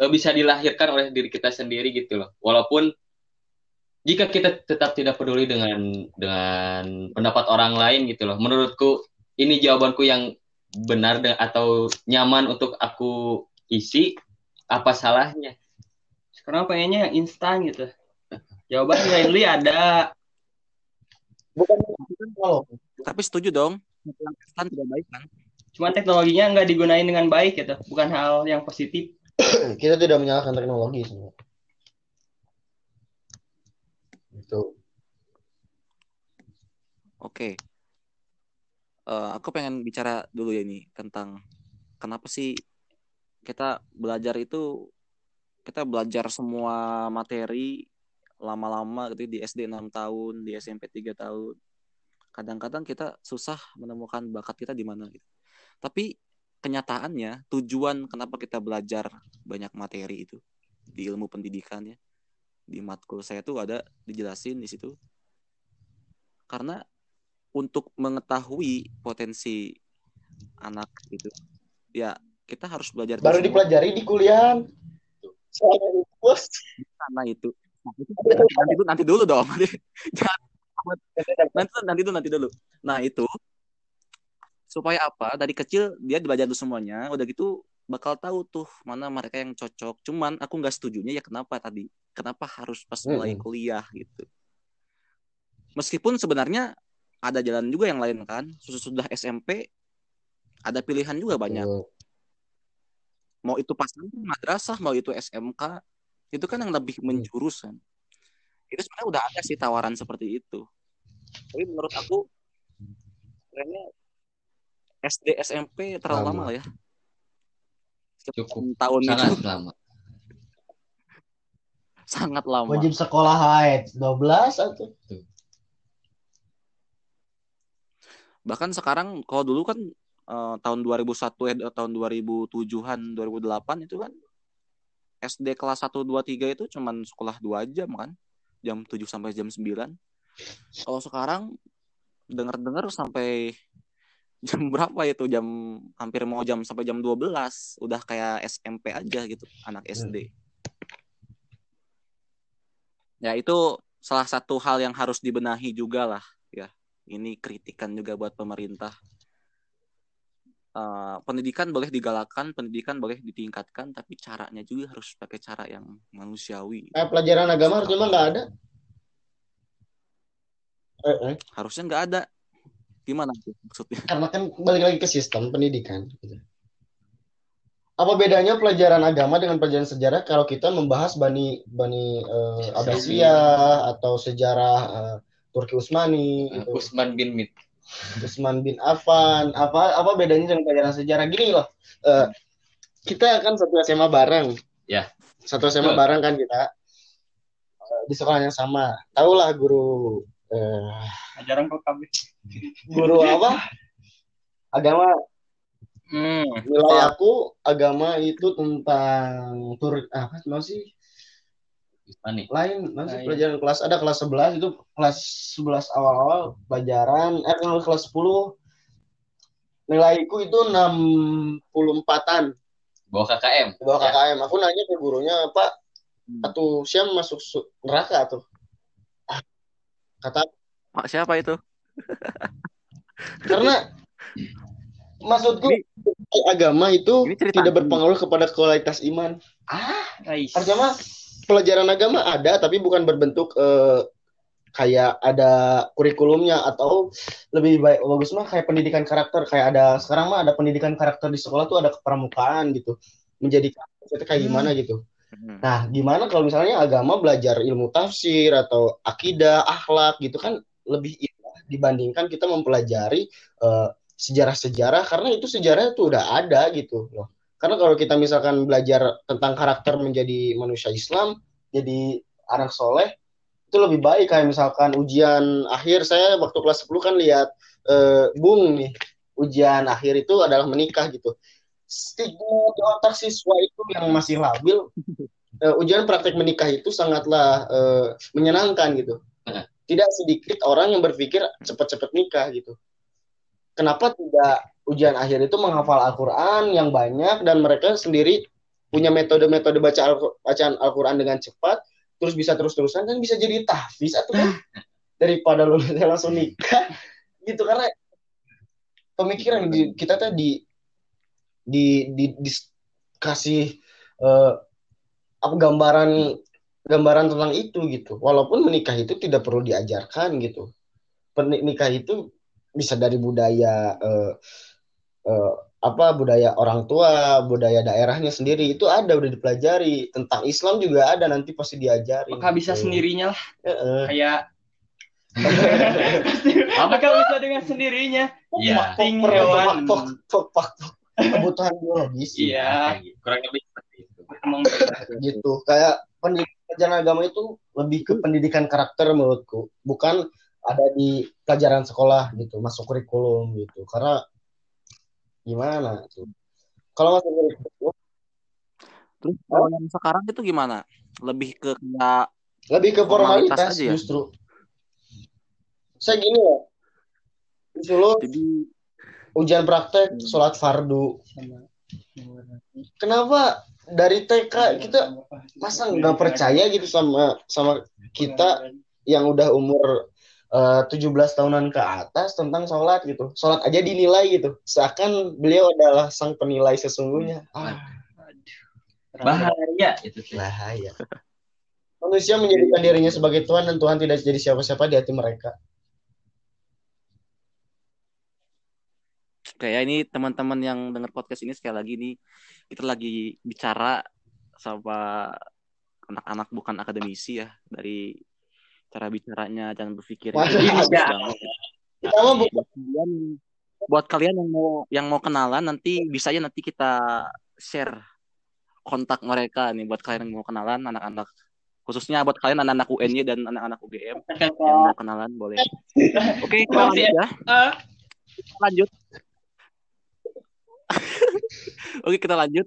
eh, bisa dilahirkan oleh diri kita sendiri gitu loh. Walaupun jika kita tetap tidak peduli dengan dengan pendapat orang lain gitu loh. Menurutku ini jawabanku yang benar dan- atau nyaman untuk aku isi. Apa salahnya? sekarang pengennya yang instan gitu jawaban Riley ada bukan kalau tapi setuju dong instan tidak baik kan cuman teknologinya nggak digunain dengan baik gitu bukan hal yang positif <clears throat> kita tidak menyalahkan teknologi semua. Itu. Oke. Eh, aku pengen bicara dulu ya ini tentang kenapa sih kita belajar itu kita belajar semua materi lama-lama gitu di SD 6 tahun, di SMP 3 tahun. Kadang-kadang kita susah menemukan bakat kita di mana gitu. Tapi kenyataannya tujuan kenapa kita belajar banyak materi itu di ilmu pendidikan ya. Di matkul saya tuh ada dijelasin di situ. Karena untuk mengetahui potensi anak gitu ya kita harus belajar Baru semua dipelajari di kuliah. Karena itu. Nah, itu nanti, nanti dulu nanti dulu dong. Jangan- <laughs> nanti nanti dulu nanti dulu. Nah itu supaya apa? Dari kecil dia belajar dulu semuanya. Udah gitu bakal tahu tuh mana mereka yang cocok. Cuman aku nggak setujunya ya kenapa tadi kenapa harus pas mulai kuliah gitu. Meskipun sebenarnya ada jalan juga yang lain kan. Sudah SMP ada pilihan juga banyak. Mau itu pas madrasah mau itu SMK itu kan yang lebih menjurus kan. Itu sebenarnya udah ada sih tawaran seperti itu. Tapi menurut aku kayaknya SD SMP terlalu Lama. lama lah ya. Cukup. tahun itu. Sangat lama. Sangat lama Wajib sekolah haid 12 atau bahkan sekarang kalau dulu kan eh, tahun 2001 eh tahun 2007-an 2008 itu kan SD kelas 1 2 3 itu cuman sekolah 2 jam kan. Jam 7 sampai jam 9. Kalau sekarang dengar-dengar sampai <laughs> jam berapa itu jam hampir mau jam sampai jam 12 udah kayak SMP aja gitu anak SD. Ya itu salah satu hal yang harus dibenahi juga lah ya. Ini kritikan juga buat pemerintah. Uh, pendidikan boleh digalakan, pendidikan boleh ditingkatkan, tapi caranya juga harus pakai cara yang manusiawi. Eh, pelajaran agama harusnya nggak ada. Eh, eh. Harusnya nggak ada. Gimana maksudnya? Karena kan balik lagi ke sistem pendidikan. Gitu. Apa bedanya pelajaran agama dengan pelajaran sejarah kalau kita membahas Bani Bani uh, Abbasiyah atau sejarah uh, Turki Utsmani, Uh, gitu. Usman bin Mit. Utsman bin Affan, apa apa bedanya dengan pelajaran sejarah? Gini loh, uh, kita kan satu SMA bareng, Ya. satu SMA Betul. bareng kan kita Uh, di sekolah yang sama. Tahulah guru uh, Ajaran kok kami. guru apa? Agama Hmm. nilai aku agama itu tentang tur apa mau sih Usmani. lain masih Lain. pelajaran kelas ada kelas 11 itu kelas 11 awal-awal pelajaran eh kalau kelas 10 nilaiku itu 64-an Bawa KKM. di bawah Ya. KKM aku nanya ke gurunya Pak atau siapa masuk su- neraka tuh Ah, kata Pak siapa itu? karena <laughs> maksudku agama itu Ini tidak berpengaruh kepada kualitas iman ah. Harusnya mah pelajaran agama ada tapi bukan berbentuk eh, kayak ada kurikulumnya atau lebih baik bagus mah kayak pendidikan karakter kayak ada sekarang mah ada pendidikan karakter di sekolah tuh ada kepramukaan gitu menjadi kayak gimana gitu. Hmm. Nah, gimana kalau misalnya agama belajar ilmu tafsir atau akidah, akhlak gitu kan lebih indah dibandingkan kita mempelajari eh, sejarah-sejarah karena itu sejarah itu udah ada gitu loh. Karena kalau kita misalkan belajar tentang karakter menjadi manusia Islam, jadi anak soleh, itu lebih baik kayak misalkan ujian akhir saya waktu kelas 10 kan lihat eh, Bung nih, ujian akhir itu adalah menikah gitu. Stigma di otak siswa itu yang masih labil, <laughs> eh, ujian praktek menikah itu sangatlah eh, menyenangkan gitu. Tidak sedikit orang yang berpikir cepat-cepat nikah gitu. Kenapa tidak ujian akhir itu menghafal Al-Quran yang banyak dan mereka sendiri punya metode-metode baca Al- bacaan Al-Quran dengan cepat, terus bisa terus-terusan kan bisa jadi tahfiz atau kan? <laughs> Daripada lu langsung nikah. <laughs> Gitu karena pemikiran di, kita tuh di di, di, dikasih eh, apa gambaran gambaran tentang itu gitu. Walaupun menikah itu tidak perlu diajarkan gitu. Pernikah itu bisa dari budaya eh, eh, apa budaya orang tua budaya daerahnya sendiri itu ada udah dipelajari tentang Islam juga ada nanti pasti diajari Maka bisa gitu. sendirinya lah Heeh. kayak <laughs> Apa? Maka bisa dengan sendirinya. Iya. Ting hewan. kebutuhan biologis Iya. Kayak gitu. Kurang lebih seperti itu. <laughs> Gitu kayak pendidikan agama itu lebih ke pendidikan karakter menurutku bukan ada di pelajaran sekolah gitu masuk kurikulum gitu. Karena gimana tuh kalau masuk kurikulum? Terus kalau yang sekarang itu gimana? Lebih ke kayak lebih ke Formalitas formalitas, aja ya? justru. Saya gini ya. Disuruh jadi ujian praktek sholat fardu. Kenapa dari TK kita masa nggak percaya gitu sama sama kita yang udah umur eh, 17 tahunan ke atas tentang sholat gitu. Sholat aja dinilai gitu. Seakan beliau adalah sang penilai sesungguhnya. Ah, Bahaya itu sih. bahaya. Manusia menjadikan dirinya sebagai Tuhan dan Tuhan tidak jadi siapa-siapa di hati mereka. kayak ini teman-teman yang dengar podcast ini sekali lagi nih kita lagi bicara sama anak-anak bukan akademisi ya dari cara bicaranya jangan berpikir agak. banget. Kita buat kalian buat kalian yang mau yang mau kenalan nanti bisa aja nanti kita share kontak mereka nih buat kalian yang mau kenalan anak-anak khususnya buat kalian anak-anak UNY dan anak-anak UGM yang mau kenalan boleh oke kita Masih lanjut ya Ah, Kita lanjut <laughs> Oke, kita lanjut.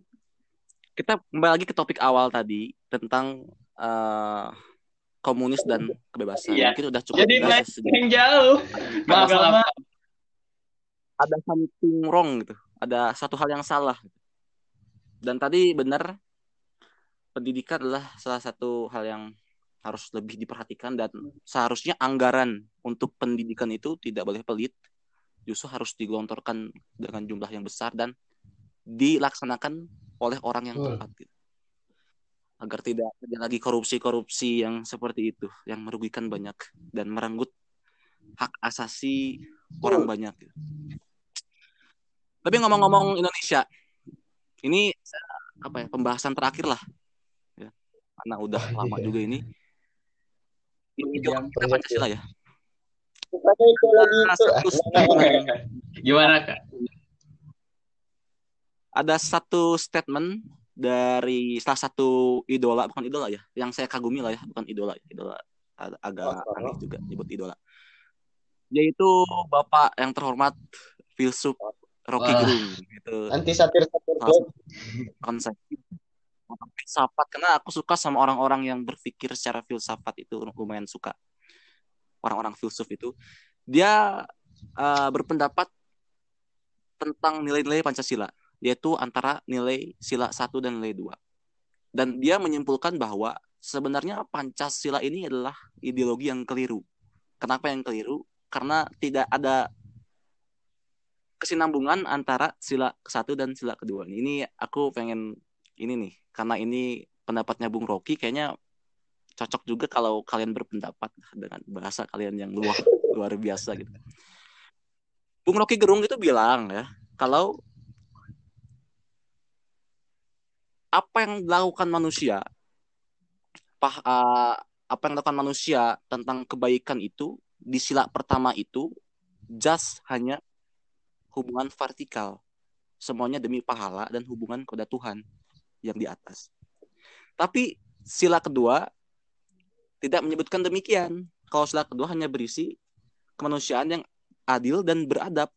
Kita kembali lagi ke topik awal tadi tentang eh, komunis dan kebebasan. Iya. Mungkin udah cukup Jadi jelas yang jauh. Maaf, Agama. maaf. ada something wrong gitu. Ada satu hal yang salah. Dan tadi benar pendidikan adalah salah satu hal yang harus lebih diperhatikan dan seharusnya anggaran untuk pendidikan itu tidak boleh pelit. Justru harus digelontorkan dengan jumlah yang besar dan dilaksanakan oleh orang yang tepat gitu. Agar tidak terjadi lagi korupsi-korupsi yang seperti itu yang merugikan banyak dan merenggut hak asasi orang banyak. gitu. Tapi ngomong-ngomong Indonesia, ini apa ya pembahasan terakhir lah, ya. karena udah lama juga ini. Ini Jam. kita Pancasila ya. Ada Gimana kak? ada satu statement dari salah satu idola, bukan idola ya, yang saya kagumi lah ya, bukan idola, idola ag- agak Oh. aneh juga nyebut idola. Yaitu Bapak yang terhormat filsuf Rocky Wah. Gerung itu. Anti satir satir konsep filsafat karena aku suka sama orang-orang yang berpikir secara filsafat itu lumayan suka orang-orang filsuf itu dia eh, berpendapat tentang nilai-nilai Pancasila yaitu antara nilai sila satu dan nilai dua dan dia menyimpulkan bahwa sebenarnya Pancasila ini adalah ideologi yang keliru kenapa yang keliru karena tidak ada kesinambungan antara sila satu dan sila kedua. Ini aku pengen ini nih karena ini pendapatnya Bung Rocky kayaknya cocok juga kalau kalian berpendapat dengan bahasa kalian yang luar luar biasa gitu. Bung Rocky Gerung itu bilang ya kalau apa yang dilakukan manusia pah, eh, apa yang dilakukan manusia tentang kebaikan itu di sila pertama itu just hanya hubungan vertikal. Semuanya demi pahala dan hubungan kepada Tuhan yang di atas. Tapi sila kedua tidak menyebutkan demikian. Kalau sila kedua hanya berisi kemanusiaan yang adil dan beradab.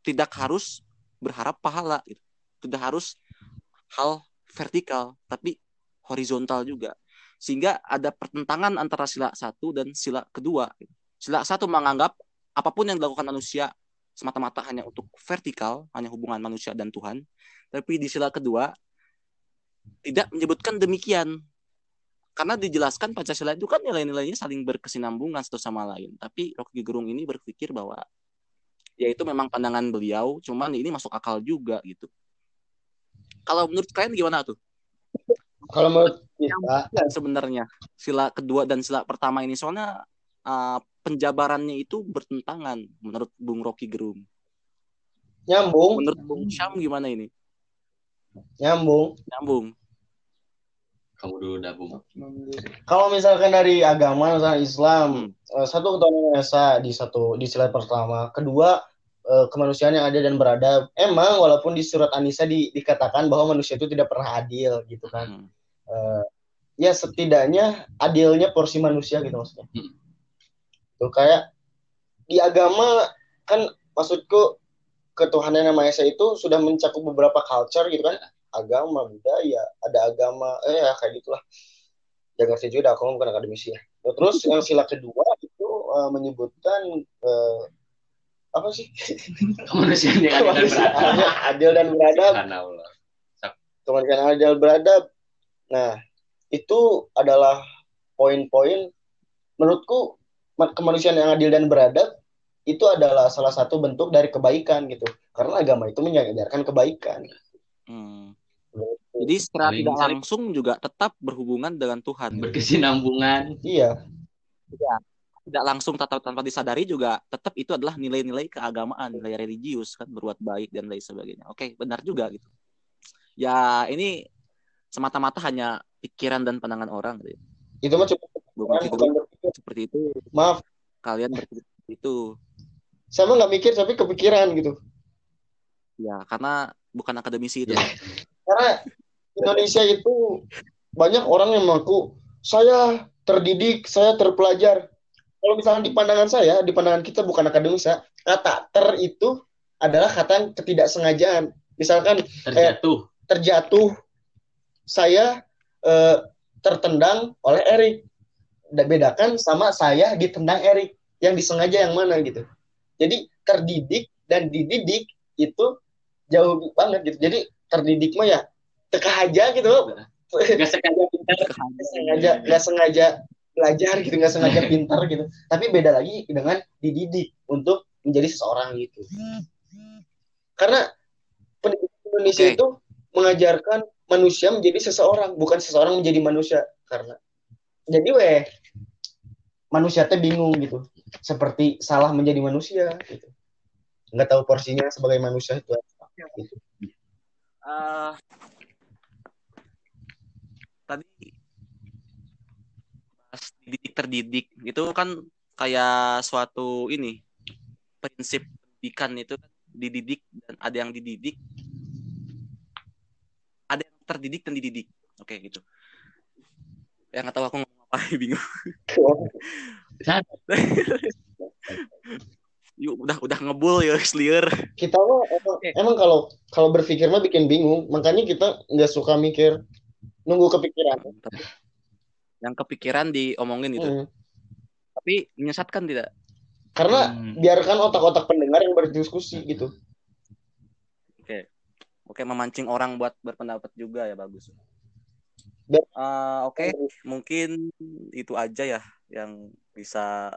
Tidak harus berharap pahala. Tidak harus hal vertikal, tapi horizontal juga. Sehingga ada pertentangan antara sila satu dan sila kedua. Sila satu menganggap apa pun yang dilakukan manusia semata-mata hanya untuk vertikal, hanya hubungan manusia dan Tuhan. Tapi di sila kedua tidak menyebutkan demikian. Karena dijelaskan Pancasila itu kan nilai-nilainya saling berkesinambungan satu sama lain. Tapi Rocky Gerung ini berpikir bahwa ya itu memang pandangan beliau, cuman ini masuk akal juga gitu. Kalau menurut kalian gimana tuh? Kalau menurut kita, Ya, sebenarnya sila kedua dan sila pertama ini soalnya uh, penjabarannya itu bertentangan menurut Bung Rocky Gerung. nyambung, Menurut Bung Syam gimana ini? nyambung. Nyambung. Kamu dulu dah bung. Kalau misalkan dari agama, misalnya Islam, Hmm. eh, satu ketuhanan esa di satu di sila pertama, kedua eh, kemanusiaan yang adil dan beradab. Emang walaupun di surat An-Nisa di- dikatakan bahwa manusia itu tidak pernah adil gitu kan. Hmm. Eh, ya setidaknya adilnya porsi manusia gitu maksudnya. Hmm. Tuh kayak di agama kan maksudku ketuhanan yang Maha Esa itu sudah mencakup beberapa culture gitu kan. Agama, budaya, ada agama, eh ya kayak gitulah. Jangan ngerti juga, aku bukan akademisi ya. Terus yang sila kedua itu eh, menyebutkan eh, apa sih? Kemanusiaan yang ada dan beradab. Adil dan beradab. Kemanusiaan adil beradab. Nah, itu adalah poin-poin menurutku ma- kemanusiaan yang adil dan beradab itu adalah salah satu bentuk dari kebaikan gitu. Karena agama itu mengajarkan kebaikan. Hmm. Jadi secara Saling- tidak langsung juga tetap berhubungan dengan Tuhan. Berkesinambungan. Iya, Tidak langsung tanpa, tanpa disadari juga tetap itu adalah nilai-nilai keagamaan, nilai religius kan berbuat baik dan lain sebagainya. Oke, benar juga gitu. Ya ini semata-mata hanya pikiran dan pandangan orang. Gitu. itu mah pikiran, Rocky bukan berpikir. seperti itu. Maaf, Kalian berpikir itu. saya mah nggak mikir tapi kepikiran gitu. Ya karena bukan akademisi itu. Ya. Karena Indonesia itu banyak orang yang mengaku saya terdidik, saya terpelajar. Kalau misalnya di pandangan saya, di pandangan kita bukan akademis ya, kata ter itu adalah kata yang ketidaksengajaan. misalkan terjatuh. terjatuh saya eh, tertendang oleh Erik bedakan sama saya ditendang Erik yang disengaja yang mana gitu. Jadi terdidik dan dididik itu jauh banget gitu. Jadi terdidik mah ya teka aja gitu. Nggak sengaja nggak sengaja nggak sengaja belajar gitu nggak sengaja <laughs> pintar gitu. Tapi beda lagi dengan dididik untuk menjadi seseorang gitu. Karena pendidikan Indonesia Oke. itu mengajarkan manusia menjadi seseorang bukan seseorang menjadi manusia. Karena jadi weh manusia teh bingung gitu. Seperti salah menjadi manusia gitu. Nggak tahu porsinya sebagai manusia itu apa gitu. Eh, tadi dididik terdidik. Itu kan kayak suatu ini prinsip pendidikan itu kan dididik dan ada yang dididik. Ada yang terdidik dan dididik. Oke gitu. Yang nggak tahu aku ngomong apa <laughs> bingung. <laughs> Yuk, udah udah ngebul ya clear kita mah emang, emang kalau kalau berpikir mah bikin bingung. Makanya kita nggak suka mikir nunggu kepikiran yang kepikiran diomongin gitu Hmm. tapi menyesatkan tidak karena Hmm. biarkan otak-otak pendengar yang berdiskusi gitu Oke, memancing orang buat berpendapat juga ya bagus. Eh, Oke, mungkin itu aja ya yang bisa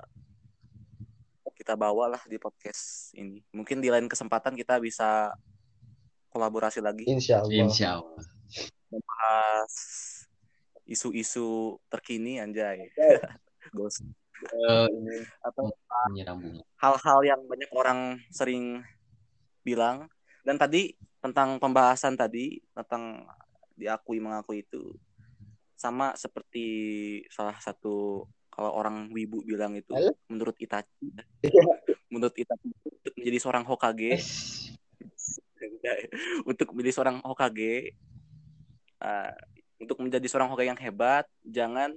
kita bawa lah di podcast ini. Mungkin di lain kesempatan kita bisa kolaborasi lagi insya Allah insya Allah membahas isu-isu terkini anjay. <laughs> Eh, ini Atau hal-hal yang banyak orang sering bilang. Dan tadi tentang pembahasan tadi tentang diakui mengakui itu sama seperti salah satu kalau orang wibu bilang itu Halo? menurut Itachi. Iya. menurut Itachi untuk menjadi seorang Hokage. <laughs> Untuk menjadi seorang Hokage uh, untuk menjadi seorang Hokage yang hebat jangan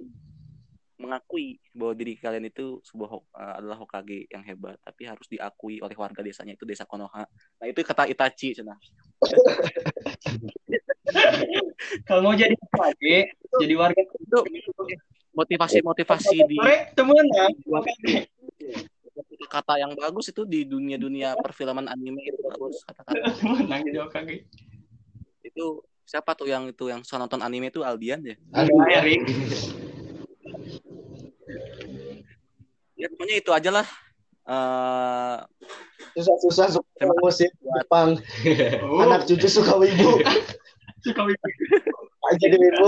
mengakui bahwa diri kalian itu sebuah uh, adalah Hokage yang hebat tapi harus diakui oleh warga desanya itu desa Konoha nah itu kata Itachi cenah <laughs> Kalau mau jadi Hokage, jadi warga itu motivasi motivasi di temenan. kata yang bagus itu di dunia dunia perfilman anime itu bagus kata-kata Temenan jadi Hokage. itu siapa tuh yang itu yang suka nonton anime itu Aldian ya? Aduh, Erik. ya pokoknya itu aja lah. Eh, susah-susah suka musik Jepang. Oh, anak cucu suka wibu. <laughs> Suka wibu. aja di wibu.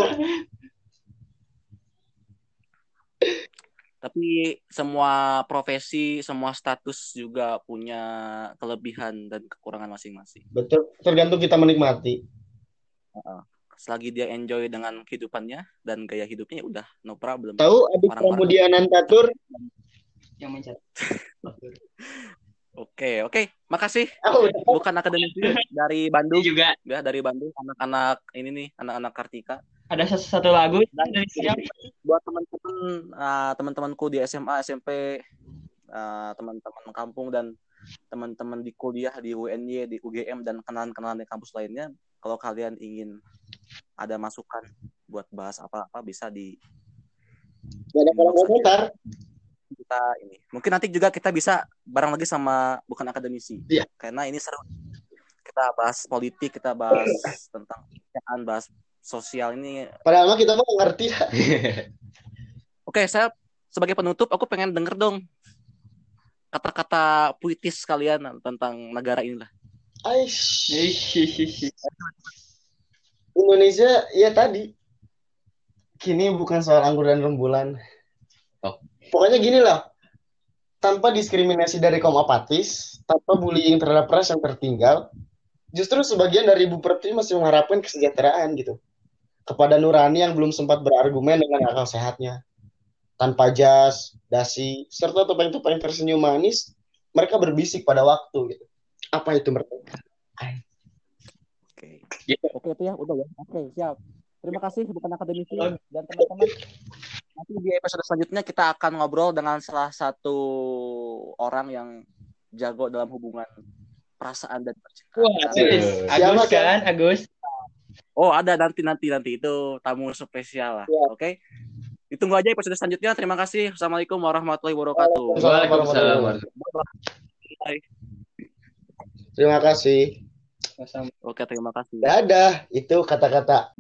Tapi semua profesi semua status juga punya kelebihan dan kekurangan masing-masing. Betul. Tergantung kita menikmati selagi dia enjoy dengan kehidupannya dan gaya hidupnya ya udah no problem. Tahu adik Pramudia Nantatur Yang mencari. <laughs> oke oke. Makasih. Ah udah bukan akademisi dari Bandung. Juga. Ya dari Bandung. Anak-anak ini nih anak-anak Kartika. Ada satu, satu lagu. Dari siapa? buat teman-teman uh, teman-temanku di SMA SMP uh, teman-teman kampung dan teman-teman di kuliah di UNY di UGM dan kenalan-kenalan di kampus lainnya kalau kalian ingin ada masukan buat bahas apa-apa bisa di Gak ada kolom komentar kita ini. Mungkin nanti juga kita bisa bareng lagi sama bukan akademisi. Iya. karena ini seru. Kita bahas politik kita bahas <laughs> tentang kerjaan bahas sosial ini. Padahal kita nggak ngerti. <laughs> Oke, saya sebagai penutup aku pengen denger dong kata-kata puitis kalian tentang negara inilah. Aish. Hihihi. Indonesia ya tadi kini bukan soal anggur dan rembulan Oh. pokoknya gini lah tanpa diskriminasi dari kaum apatis tanpa bullying terhadap ras yang tertinggal justru sebagian dari ibu pertiwi masih mengharapkan kesejahteraan gitu kepada Nurani yang belum sempat berargumen dengan akal sehatnya tanpa jas, dasi, serta topeng-topeng tersenyum manis, mereka berbisik pada waktu gitu. Apa itu merdeka? Oke. Gitu. Oke itu ya, udah ya. Oke, siap. Terima kasih bukan akademisi dan teman-teman. Nanti di episode selanjutnya kita akan ngobrol dengan salah satu orang yang jago dalam hubungan perasaan dan percintaan. Wah, Agus, kan, Agus. Oh ada nanti nanti nanti itu tamu spesial lah. Iya. Oke. Ditunggu aja episode selanjutnya. Terima kasih. Assalamualaikum warahmatullahi wabarakatuh. Waalaikumsalam. Bye. Terima kasih. Oke terima kasih. Dadah. Itu kata-kata